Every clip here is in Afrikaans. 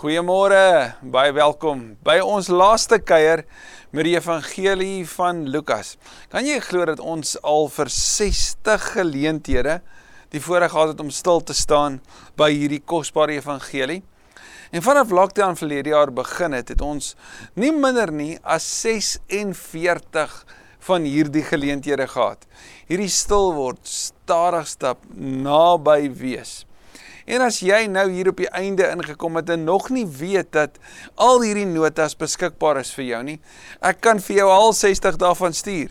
Goeiemôre, baie welkom by ons laaste kuier met die evangelie van Lukas. Kan jy glo dat ons al vir 60 geleenthede die voorreg gehad het om stil te staan by hierdie kosbare evangelie? En vanaf lockdown verlede jaar begin het, het ons nie minder nie as 46 van hierdie geleenthede gehad. Hierdie stil word, stadig stap, naby wees. En as jy nou hier op die einde ingekom het en nog nie weet dat al hierdie notas beskikbaar is vir jou nie, ek kan vir jou al 60 daarvan stuur.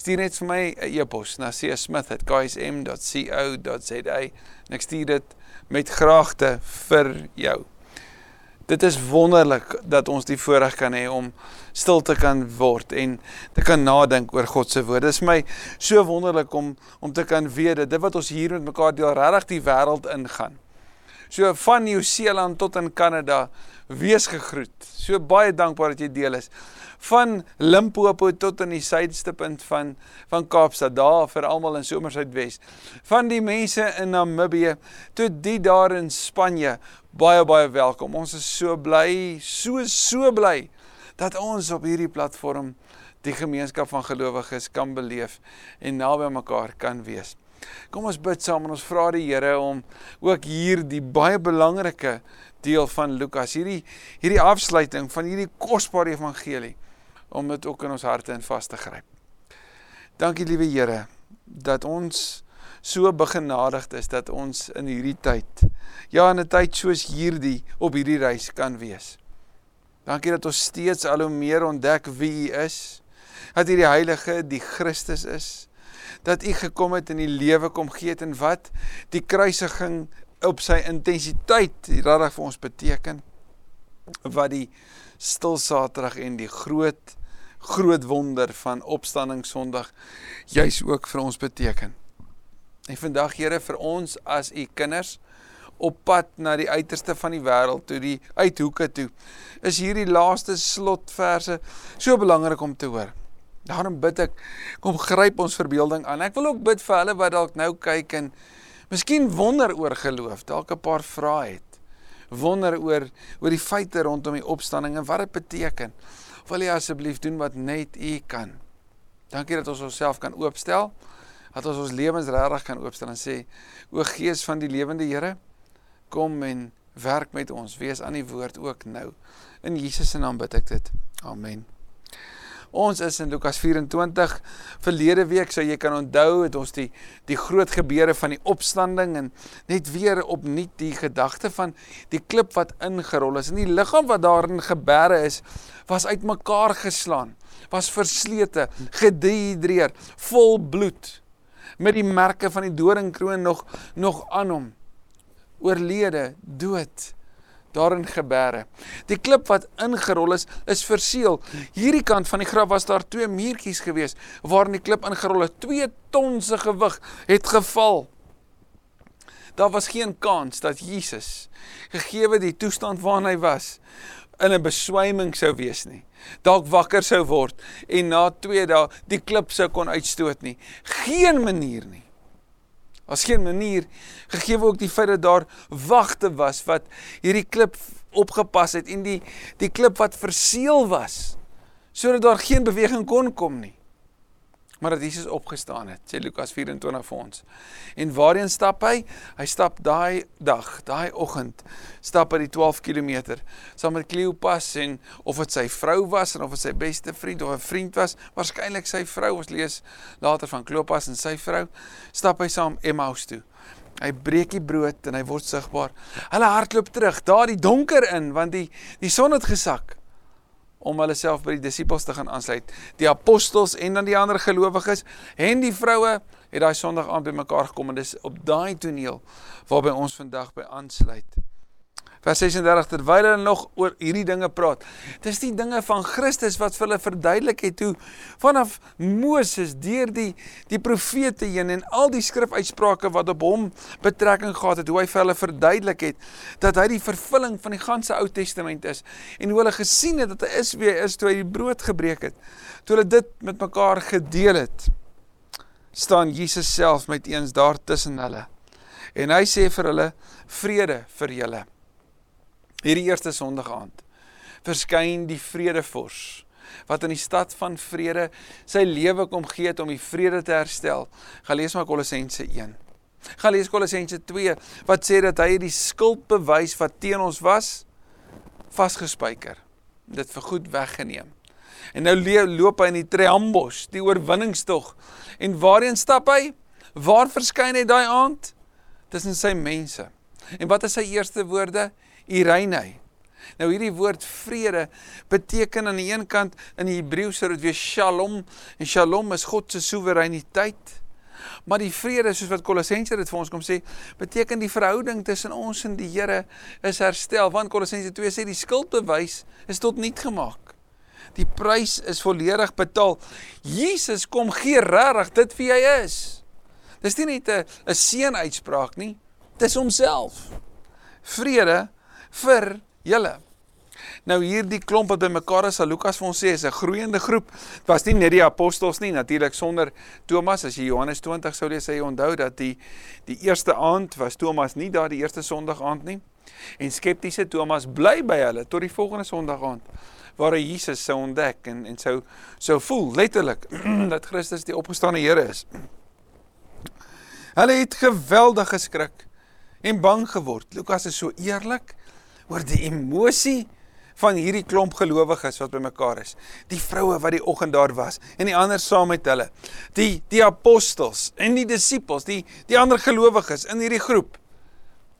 Stuur net vir my 'n e-pos na csmith@ksm.co.za en ek stuur dit met graagte vir jou. Dit is wonderlik dat ons die voorreg kan hê om stil te kan word en te kan nadink oor God se woord. Dit is my so wonderlik om om te kan weet dat dit wat ons hier met mekaar deel regtig die wêreld ingaan. So van Nieu-Seeland tot in Kanada, wees gegroet. So baie dankbaar dat jy deel is. Van Limpopo tot in die suidste punt van van Kaapstad, daar vir almal in Somersuidwes. Van die mense in Namibië tot die daar in Spanje, baie baie welkom. Ons is so bly, so so bly dat ons op hierdie platform die gemeenskap van gelowiges kan beleef en naby mekaar kan wees. Kom ons bid saam en ons vra die Here om ook hier die baie belangrike deel van Lukas, hierdie hierdie afsluiting van hierdie kosbare evangelie om dit ook in ons harte in vas te gryp. Dankie liewe Here dat ons so begenadigd is dat ons in hierdie tyd ja in 'n tyd soos hierdie op hierdie reis kan wees. Dankie dat ons steeds al hoe meer ontdek wie U is. Dat U die heilige, die Christus is dat u gekom het en die lewe kom gee het en wat die kruisiging op sy intensiteit regtig vir ons beteken wat die stil saterdag en die groot groot wonder van opstanding sonderdag juis ook vir ons beteken. En vandag Here vir ons as u kinders op pad na die uiterste van die wêreld toe die uithoeke toe is hierdie laaste slotverse so belangrik om te hoor. Daarom bid ek, kom gryp ons verbeelding aan. Ek wil ook bid vir hulle wat dalk nou kyk en miskien wonder oor geloof, dalk 'n paar vrae het. Wonder oor oor die feite rondom die opstanding en wat dit beteken. Wil jy asseblief doen wat net U kan? Dankie dat ons onsself kan oopstel. Dat ons ons lewens regtig kan oopstel en sê: O Gees van die lewende Here, kom en werk met ons. Wees aan die woord ook nou. In Jesus se naam bid ek dit. Amen. Ons is in Lukas 24. Verlede week, so jy kan onthou, het ons die die groot gebeure van die opstanding en net weer opnuut die gedagte van die klip wat ingerol is en die liggaam wat daarin geberre is, was uitmekaar geslaan, was verslete, gedehidreer, vol bloed met die merke van die doringkroon nog nog aan hom. Oorlede, dood daarin geberre. Die klip wat ingerol is, is verseël. Hierdie kant van die graf was daar twee muurtjies gewees waarin die klip ingerol het. 2 ton se gewig het geval. Daar was geen kans dat Jesus gegeewe die toestand waarin hy was in 'n beswyming sou wees nie. Dalk wakker sou word en na 2 dae die klip sou kon uitstoot nie. Geen manier nie. As geen manier gegee ook die feit dat daar wagte was wat hierdie klip opgepas het en die die klip wat verseël was sodat daar geen beweging kon kom nie maar dat Jesus opgestaan het, sê Lukas 24 vir ons. En waarheen stap hy? Hy stap daai dag, daai oggend, stap hy die 12 km saam met Kleopas en of dit sy vrou was en of dit sy beste vriend of 'n vriend was, waarskynlik sy vrou. Ons lees later van Kleopas en sy vrou, stap hy saam Emmaus toe. Hy breek die brood en hy word sigbaar. Hulle hardloop terug, daar die donker in want die die son het gesak om hulle self by die disippels te gaan aansluit. Die apostels en dan die ander gelowiges en die vroue het daai Sondag aand by mekaar gekom en dis op daai toneel waarby ons vandag by aansluit vers 36 terwyl hulle nog oor hierdie dinge praat. Dis die dinge van Christus wat vir hulle verduidelik het hoe vanaf Moses deur die die profete heen en al die skrifuitsprake wat op hom betrekking gehad het, hoe hy vir hulle verduidelik het dat hy die vervulling van die ganse Ou Testament is en hoe hulle gesien het dat hy is wie hy is toe hy die brood gebreek het. Toe hulle dit met mekaar gedeel het, staan Jesus self met eens daar tussen hulle. En hy sê vir hulle vrede vir julle. Hierdie eerste Sondag aand verskyn die vredevors wat in die stad van vrede sy lewe kom gee om die vrede te herstel. Gaan lees maar Kolossense 1. Gaan lees Kolossense 2 wat sê dat hy die skuldbewys wat teen ons was vasgespijker. Dit vir goed weggeneem. En nou loop hy in die triambos, die oorwinningstog. En waarheen stap hy? Waar verskyn hy daai aand? Tussen sy mense. En wat is sy eerste woorde? Irene. Nou hierdie woord vrede beteken aan die een kant in die Hebreëus sou dit wees shalom en shalom is God se soewereiniteit. Maar die vrede soos wat Kolossense dit vir ons kom sê, beteken die verhouding tussen ons en die Here is herstel. Want Kolossense 2 sê die skuldbewys is tot niet gemaak. Die prys is volledig betaal. Jesus kom gee regtig dit wie hy is. Dis nie net 'n seën uitspraak nie. Dis homself. Vrede vir julle. Nou hierdie klomp wat bymekaar is, sal Lukas vir ons sê, is 'n groeiende groep. Dit was nie net die apostels nie, natuurlik sonder Thomas. As jy Johannes 20 sou lees, sê jy onthou dat die die eerste aand was Thomas nie daar die eerste Sondag aand nie. En skeptiese Thomas bly by hulle tot die volgende Sondag aand waar hy Jesus sou ontdek en en sou sou voel letterlik dat Christus die opgestane Here is. Hulle het geweldig geskrik en bang geword. Lukas is so eerlik oor die emosie van hierdie klomp gelowiges wat bymekaar is. Die vroue wat die oggend daar was en die ander saam met hulle. Die die apostels en die disippels, die die ander gelowiges in hierdie groep.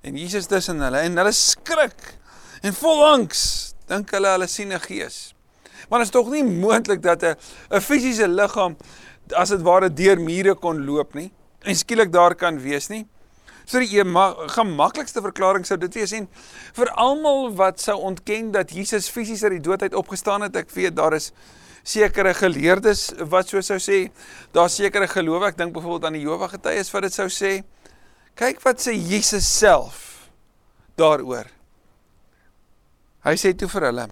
En Jesus tussen hulle en hulle skrik en vol angs dink hulle hulle sien 'n gees. Maar dit is tog nie moontlik dat 'n 'n fisiese liggaam as dit ware deur mure kon loop nie en skielik daar kan wees nie. So die gemaklikste verklaring sou dit wees en vir almal wat sou ontken dat Jesus fisies uit die dood uit opgestaan het, ek weet daar is sekere geleerdes wat so sou sê, daar sekere gelowe, ek dink byvoorbeeld aan die Jehova getuies wat dit sou sê. Kyk wat sê Jesus self daaroor. Hy sê toe vir hulle: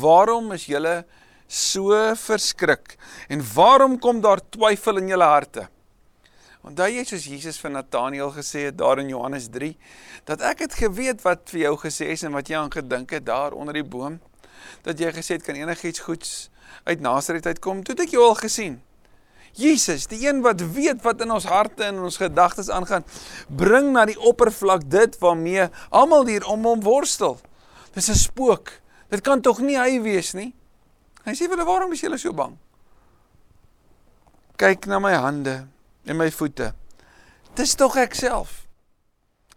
"Waarom is julle so verskrik en waarom kom daar twyfel in julle harte?" Onthou jy soos Jesus vir Nathanael gesê het daar in Johannes 3 dat ek het geweet wat vir jou gesê is en wat jy aan gedink het daar onder die boom dat jy gesê het kan enigiets goeds uit Nasaret uitkom? Toe het ek jou al gesien. Jesus die een wat weet wat in ons harte en in ons gedagtes aangaan bring na die oppervlak dit waarmee almal hier om hom worstel. Dis 'n spook. Dit kan tog nie hy wees nie. Hy sê vir hulle waarom is julle so bang? Kyk na my hande en my voete. Dis tog ek self.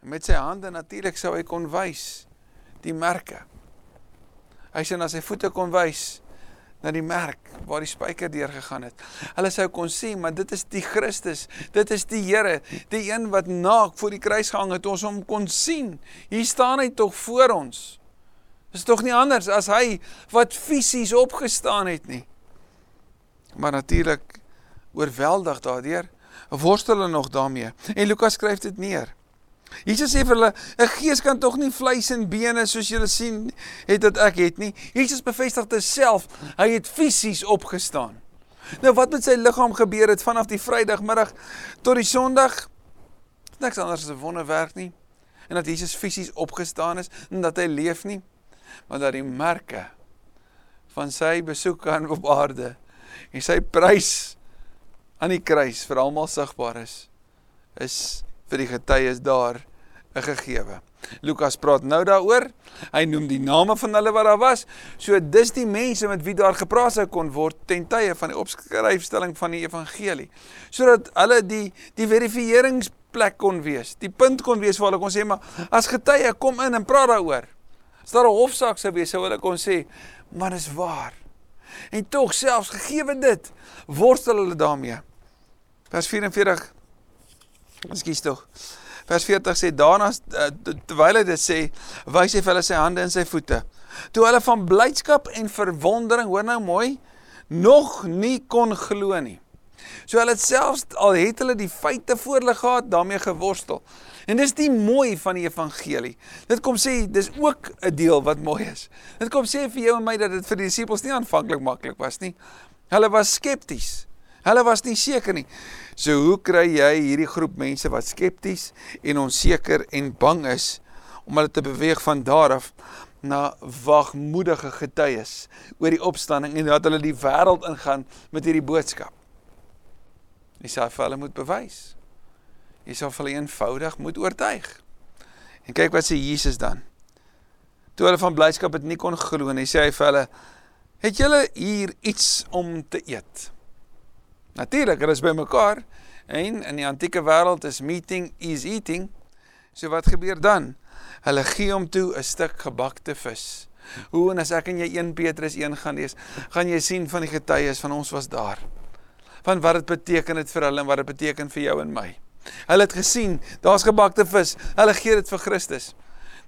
Met sy hande natuurlik sou hy kon wys die merke. Hy sê na sy voete kon wys na die merk waar die spyker deur gegaan het. Hulle sou kon sê, maar dit is die Christus, dit is die Here, die een wat naak voor die kruis gehang het, ons hom kon sien. Hier staan hy tog voor ons. Dis tog nie anders as hy wat fisies opgestaan het nie. Maar natuurlik oorweldig daardeur worstel hulle nog daarmee. En Lukas skryf dit neer. Jesus sê vir hulle, 'n gees kan tog nie vleis en bene soos julle sien het dat ek het nie. Jesus bevestig dit self. Hy het fisies opgestaan. Nou wat met sy liggaam gebeur het vanaf die Vrydagmiddag tot die Sondag? Niks anders as 'n wonderwerk nie. En dat Jesus fisies opgestaan is en dat hy leef nie, maar dat die merke van sy besoek aan op aarde en sy prys aan die kruis vir almal sigbaar is, is vir die getuies daar 'n gegewe. Lukas praat nou daaroor. Hy noem die name van hulle wat daar was. So dis die mense met wie daar gepraat sou kon word ten tye van die opskryfstelling van die evangelie. Sodat hulle die die verifieringsplek kon wees. Die punt kon wees waar hulle kon sê maar as getuie kom in en praat daaroor. As daar 'n hofsaak sou wees, sou hulle kon sê, "Maar dis waar." En tog selfs gegee dit, worstel hulle daarmee. Vers 44. Ekskuus tog. Vers 40 sê daarna uh, terwyl hy dit sê, wys hy vir hulle sy hande en sy voete. Toe hulle van blydskap en verwondering, hoor nou mooi, nog nie kon glo nie. So hulle selfs al het hulle die feite voor hulle gehad, daarmee geworstel. En dis die mooi van die evangelie. Dit kom sê dis ook 'n deel wat mooi is. Dit kom sê vir jou en my dat dit vir die disippels nie aanvanklik maklik was nie. Hulle was skepties. Hulle was nie seker nie. So hoe kry jy hierdie groep mense wat skepties en onseker en bang is om hulle te beweeg van daar af na wagmoedige getuies oor die opstanding en dat hulle die wêreld ingaan met hierdie boodskap. Sal vir hulle moet bewys. Jy sal hulle eenvoudig moet oortuig. En kyk wat sê Jesus dan. Toe hulle van blydskap dit nie kon glo nie, sê hy vir hulle: "Het julle hier iets om te eet?" Natuurlik, hulle is bymekaar en in die antieke wêreld is meeting is eating. So wat gebeur dan? Hulle gee hom toe 'n stuk gebakte vis. Hoe en as ek en jy 1 Petrus 1 gaan lees, gaan jy sien van die getuies van ons was daar. Van wat dit beteken het vir hulle en wat dit beteken vir jou en my. Hulle het gesien, daar's gebakte vis. Hulle gee dit vir Christus.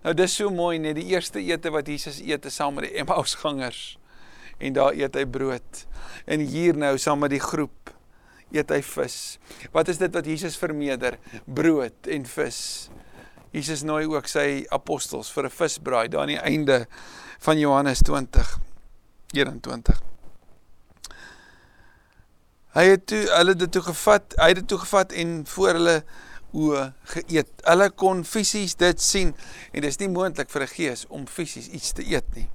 Nou dis so mooi net die eerste ete wat Jesus eet is saam met die Emmausgangers. En daar eet hy brood. En hier nou saam met die groep eet hy vis. Wat is dit wat Jesus vermeerder? Brood en vis. Jesus nooi ook sy apostels vir 'n visbraai daar aan die einde van Johannes 20 21. Hy het toe hulle dit toe gevat, hy het dit toe gevat en voor hulle oë geëet. Hulle kon fisies dit sien en dis nie moontlik vir 'n gees om fisies iets te eet nie.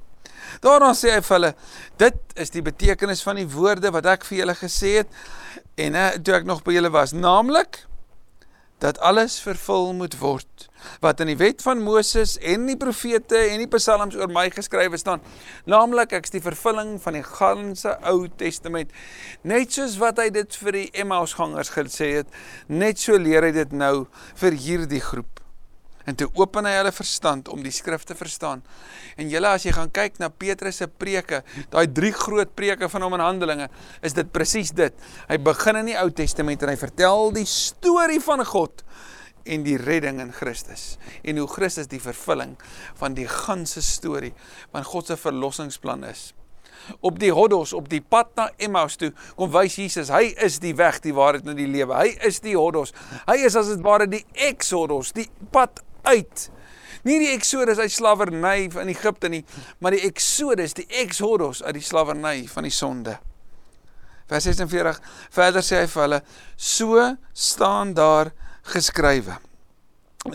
Daarna sê hy vir hulle, dit is die betekenis van die woorde wat ek vir julle gesê het en uh, toe ek nog by julle was, naamlik dat alles vervul moet word wat in die wet van Moses en die profete en die psalms oor my geskrywe staan. Naamlik ek's die vervulling van die ganse Ou Testament. Net soos wat hy dit vir die Emmausgangers gesê het net so leer hy dit nou vir hierdie groep en toe open hy hulle verstand om die skrif te verstaan. En julle as jy gaan kyk na Petrus se preke, daai drie groot preke van hom in Handelinge, is dit presies dit. Hy begin in die Ou Testament en hy vertel die storie van God en die redding in Christus en hoe Christus die vervulling van die ganse storie van God se verlossingsplan is. Op die Hodos, op die pad na Emmaus toe, kom wys Jesus, hy is die weg, die waarheid en die lewe. Hy is die Hodos. Hy is as dit ware die Exodus, die pad uit. Nie die Exodus uit slawerny in Egipte nie, maar die Exodus, die Exodus uit die slawerny van die sonde. Vers 46 verder sê hy vir hulle: "So staan daar geskrywe: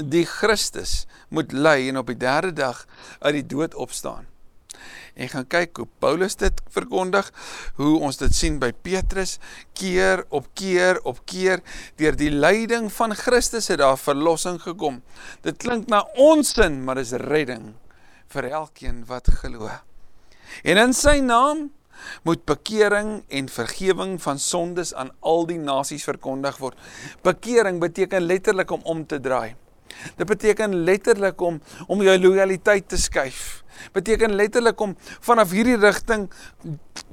Die Christus moet ly en op die derde dag uit die dood opstaan." En gaan kyk hoe Paulus dit verkondig, hoe ons dit sien by Petrus, keer op keer op keer, deur die leiding van Christus het daar verlossing gekom. Dit klink na onsin, maar dis redding vir elkeen wat glo. En in sy naam moet bekering en vergifnis van sondes aan al die nasies verkondig word. Bekering beteken letterlik om om te draai. Dit beteken letterlik om om jou lojaliteit te skuif beteken letterlik om vanaf hierdie rigting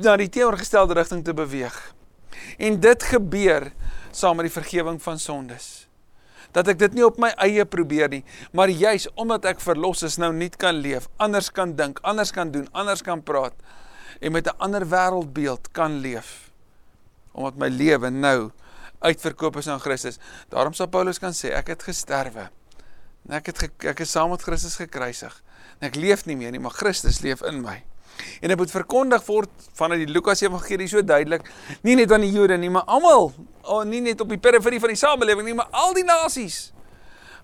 na die teenoorgestelde rigting te beweeg. En dit gebeur saam met die vergifnis van sondes. Dat ek dit nie op my eie probeer nie, maar juis omdat ek verlos is nou nie kan leef, anders kan dink, anders kan doen, anders kan praat en met 'n ander wêreldbeeld kan leef. Omdat my lewe nou uitverkoop is aan Christus. Daarom sal Paulus kan sê ek het gesterwe. Ek het ek is saam met Christus gekruisig en ek leef nie meer nie, maar Christus leef in my. En dit moet verkondig word vanuit die Lukas Evangelie so duidelik, nie net aan die Jode nie, maar almal, oh, nie net op die periferie van die samelewing nie, maar al die nasies.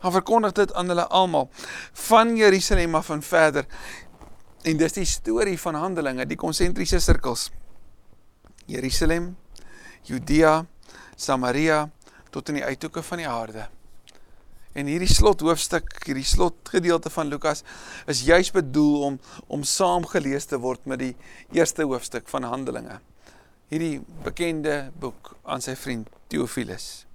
Gaan verkondig dit aan hulle almal van Jerusalem af en verder. En dis die storie van Handelinge, die konsentriese sirkels. Jerusalem, Judea, Samaria tot in die uithoeke van die aarde. En hierdie slot hoofstuk, hierdie slot gedeelte van Lukas is juis bedoel om om saam gelees te word met die eerste hoofstuk van Handelinge. Hierdie bekende boek aan sy vriend Theophilus.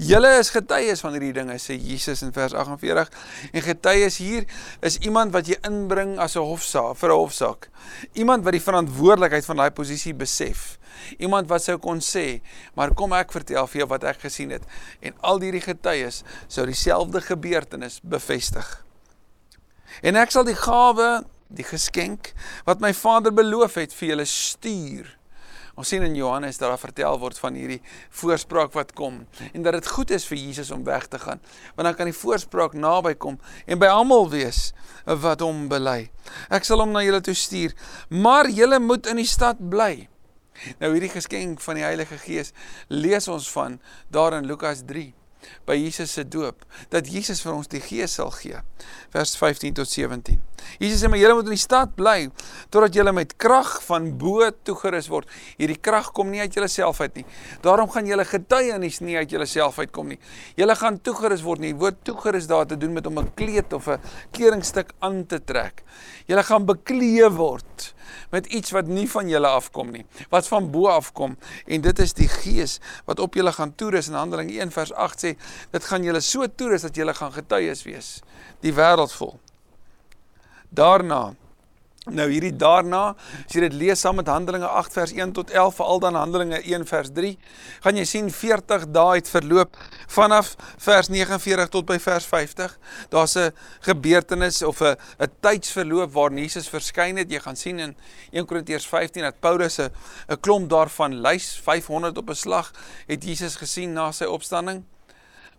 Julle is getuies van hierdie dinge sê Jesus in vers 48 en getuies hier is iemand wat jy inbring as 'n hofsaak vir 'n hofsaak. Iemand wat die verantwoordelikheid van daai posisie besef. Iemand wat sou kon sê, maar kom ek vertel vir jou wat ek gesien het en al hierdie getuies sou dieselfde gebeurtenis bevestig. En ek sal die gawe, die geskenk wat my Vader beloof het vir julle stuur Ons sien in Johannes dat daar vertel word van hierdie voorspraak wat kom en dat dit goed is vir Jesus om weg te gaan. Want dan kan die voorspraak naby kom en by almal wees wat hom bely. Ek sal hom na julle toe stuur, maar julle moet in die stad bly. Nou hierdie geskenk van die Heilige Gees lees ons van daar in Lukas 3 by Jesus se doop dat Jesus vir ons die Gees sal gee. Vers 15 tot 17. Jesus sê maar julle moet in die stad bly totdat julle met krag van bo toegerus word. Hierdie krag kom nie uit julleself uit nie. Daarom gaan julle getuienis nie uit julleself uitkom nie. Julle gaan toegerus word nie. Woord toegerus daar te doen met om 'n kleed of 'n kledingstuk aan te trek. Julle gaan bekleë word met iets wat nie van julle afkom nie, wat van bo afkom. En dit is die gees wat op julle gaan toerus. In Handelinge 1 vers 8 sê dit gaan julle so toerus dat julle gaan getuies wees. Die wêreld vol. Daarna Nou hierdie daarna, as jy dit lees saam met Handelinge 8 vers 1 tot 11, veral dan Handelinge 1 vers 3, gaan jy sien 40 dae het verloop vanaf vers 49 tot by vers 50. Daar's 'n gebeurtenis of 'n 'n tydsverloop waar Jesus verskyn het. Jy gaan sien in 1 Korintiërs 15 dat Paulus 'n 'n klomp daarvan lys 500 op 'n slag het Jesus gesien na sy opstanding.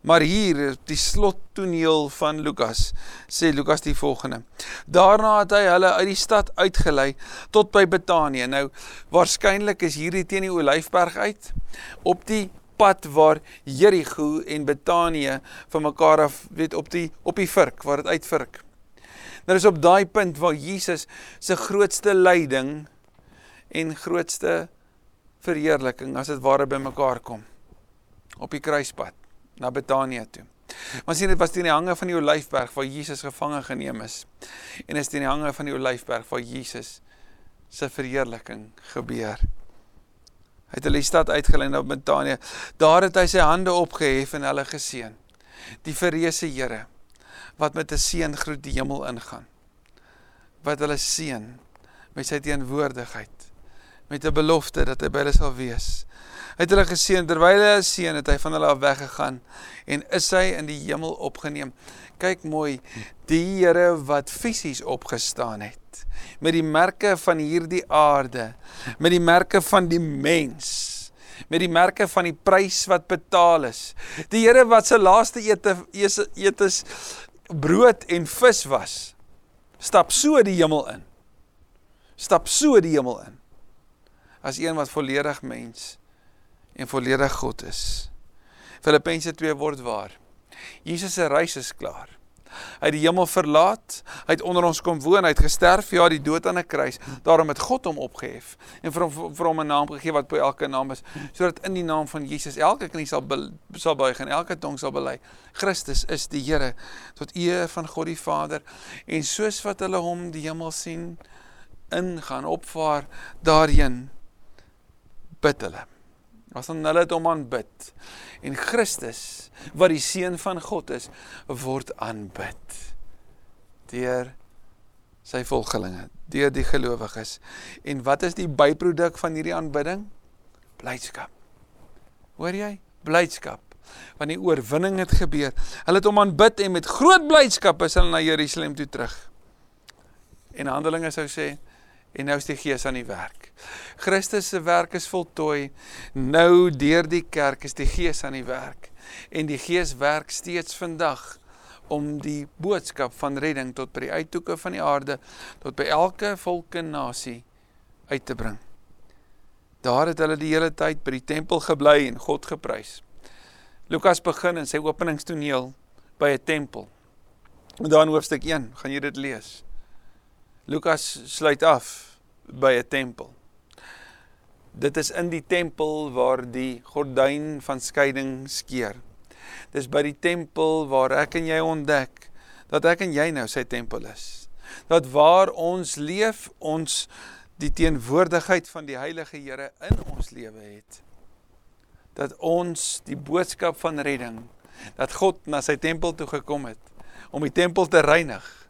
Maar hier, die slottoneel van Lukas, sê Lukas die volgende. Daarna het hy hulle uit die stad uitgelei tot by Betanië. Nou, waarskynlik is hierdie teen die Olyfberg uit op die pad waar Jerigo en Betanië van mekaar af weet op die op die vurk waar dit uitvurk. Nou is op daai punt waar Jesus se grootste lyding en grootste verheerliking as dit ware bymekaar kom op die kruispad na Betanië toe. Maar sien dit was teen die hange van die Olyfberg waar Jesus gevange geneem is. En is teen die hange van die Olyfberg waar Jesus se verheerliking gebeur. Hy het hulle die stad uitgelei na Betanië. Daar het hy sy hande opgehef en hulle geseën. Die verreëse Here wat met 'n seën groet die hemel ingaan. Wat hulle seën met sy teenwoordigheid met 'n belofte dat hy by hulle sal wees het hulle geseën terwyl hy seën het hy van hulle af weggegaan en is hy in die hemel opgeneem. Kyk mooi, die Here wat fisies opgestaan het met die merke van hierdie aarde, met die merke van die mens met die merke van die prys wat betaal is. Die Here wat se laaste ete etes brood en vis was, stap so die hemel in. Stap so die hemel in. As een wat volledig mens en volledig God is. Filippense 2 word waar. Jesus se reis is klaar. Hy het die hemel verlaat, hy het onder ons kom woon, hy het gesterf, ja, die dood aan 'n kruis. Daarom het God hom opgehef en vir hom vir hom 'n naam gegee wat bo elke naam is, sodat in die naam van Jesus elke knie sal sal buig en elke tong sal bely. Christus is die Here tot eer van God die Vader. En soos wat hulle hom die hemel sien ingaan opvaar daarheen bid hulle Was dan hulle het hom aanbid. En Christus, wat die seun van God is, word aanbid deur sy volgelinge, deur die gelowiges. En wat is die byproduk van hierdie aanbidding? Blydskap. Hoor jy? Blydskap. Want die oorwinning het gebeur. Hulle het hom aanbid en met groot blydskap is hulle na Jerusalem toe terug. En Handelinge sou sê en nou is die Gees aan die werk. Christus se werk is voltooi. Nou deur die kerk is die Gees aan die werk. En die Gees werk steeds vandag om die boodskap van redding tot by die uithoeke van die aarde tot by elke volk en nasie uit te bring. Daar het hulle die hele tyd by die tempel gebly en God geprys. Lukas begin in sy openingstoneel by 'n tempel. En dan hoofstuk 1, gaan jy dit lees. Lukas sluit af by 'n tempel. Dit is in die tempel waar die gordyn van skeiding skeur. Dis by die tempel waar ek en jy ontdek dat ek en jy nou sy tempel is. Dat waar ons leef, ons die teenwoordigheid van die Heilige Here in ons lewe het. Dat ons die boodskap van redding, dat God na sy tempel toe gekom het om die tempel te reinig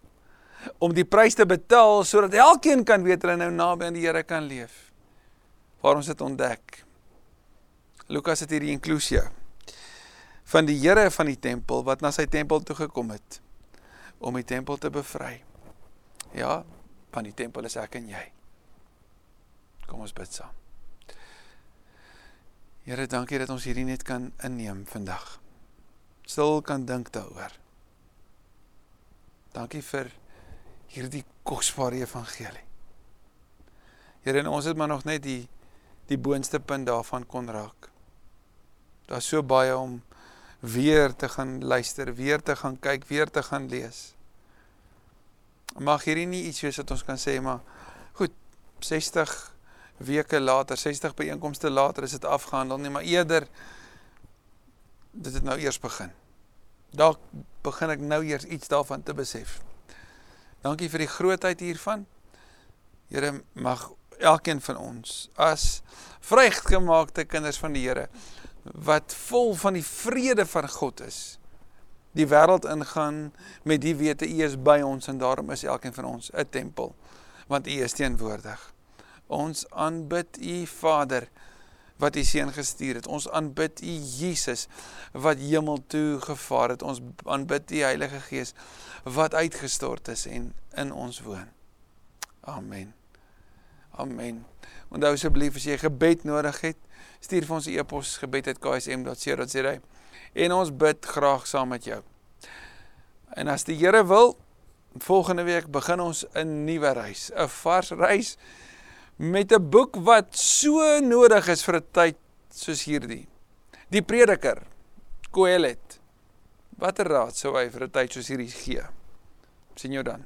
om die prys te betaal sodat elkeen kan weet hulle nou naby aan die Here kan leef. Waar ons dit ontdek. Lukas het hierdie inklusie van die Here van die tempel wat na sy tempel toe gekom het om die tempel te bevry. Ja, van die tempel is ek en jy. Kom ons bid saam. Here, dankie dat ons hierdie net kan inneem vandag. Stil kan dink daaroor. Dankie vir hierdie kosbare evangelie. Here, ons het maar nog net die die boonste punt daarvan kon raak. Daar's so baie om weer te gaan luister, weer te gaan kyk, weer te gaan lees. Mag hierdie nie iets wees wat ons kan sê maar goed, 60 weke later, 60 byeenkomste later is dit afgehandel nie, maar eerder dit het nou eers begin. Dalk begin ek nou eers iets daarvan te besef. Dankie vir die grootheid hiervan. Here mag elkeen van ons as vrygemaakte kinders van die Here wat vol van die vrede van God is die wêreld ingaan met die wete U is by ons en daarom is elkeen van ons 'n tempel want U is teenwoordig. Ons aanbid U Vader wat U seun gestuur het. Ons aanbid U Jesus wat hemel toe gevaar het. Ons aanbid U Heilige Gees wat uitgestort is en in ons woon. Amen. Amen. Onthou asseblief as jy gebed nodig het, stuur vir ons 'n e-pos gebed@ksm.co.za en ons bid graag saam met jou. En as die Here wil, volgende week begin ons 'n nuwe reis, 'n vars reis met 'n boek wat so nodig is vir 'n tyd soos hierdie. Die Prediker, Kohelet. Watter raad sou hy vir 'n tyd soos hierdie gee? Sien jou dan.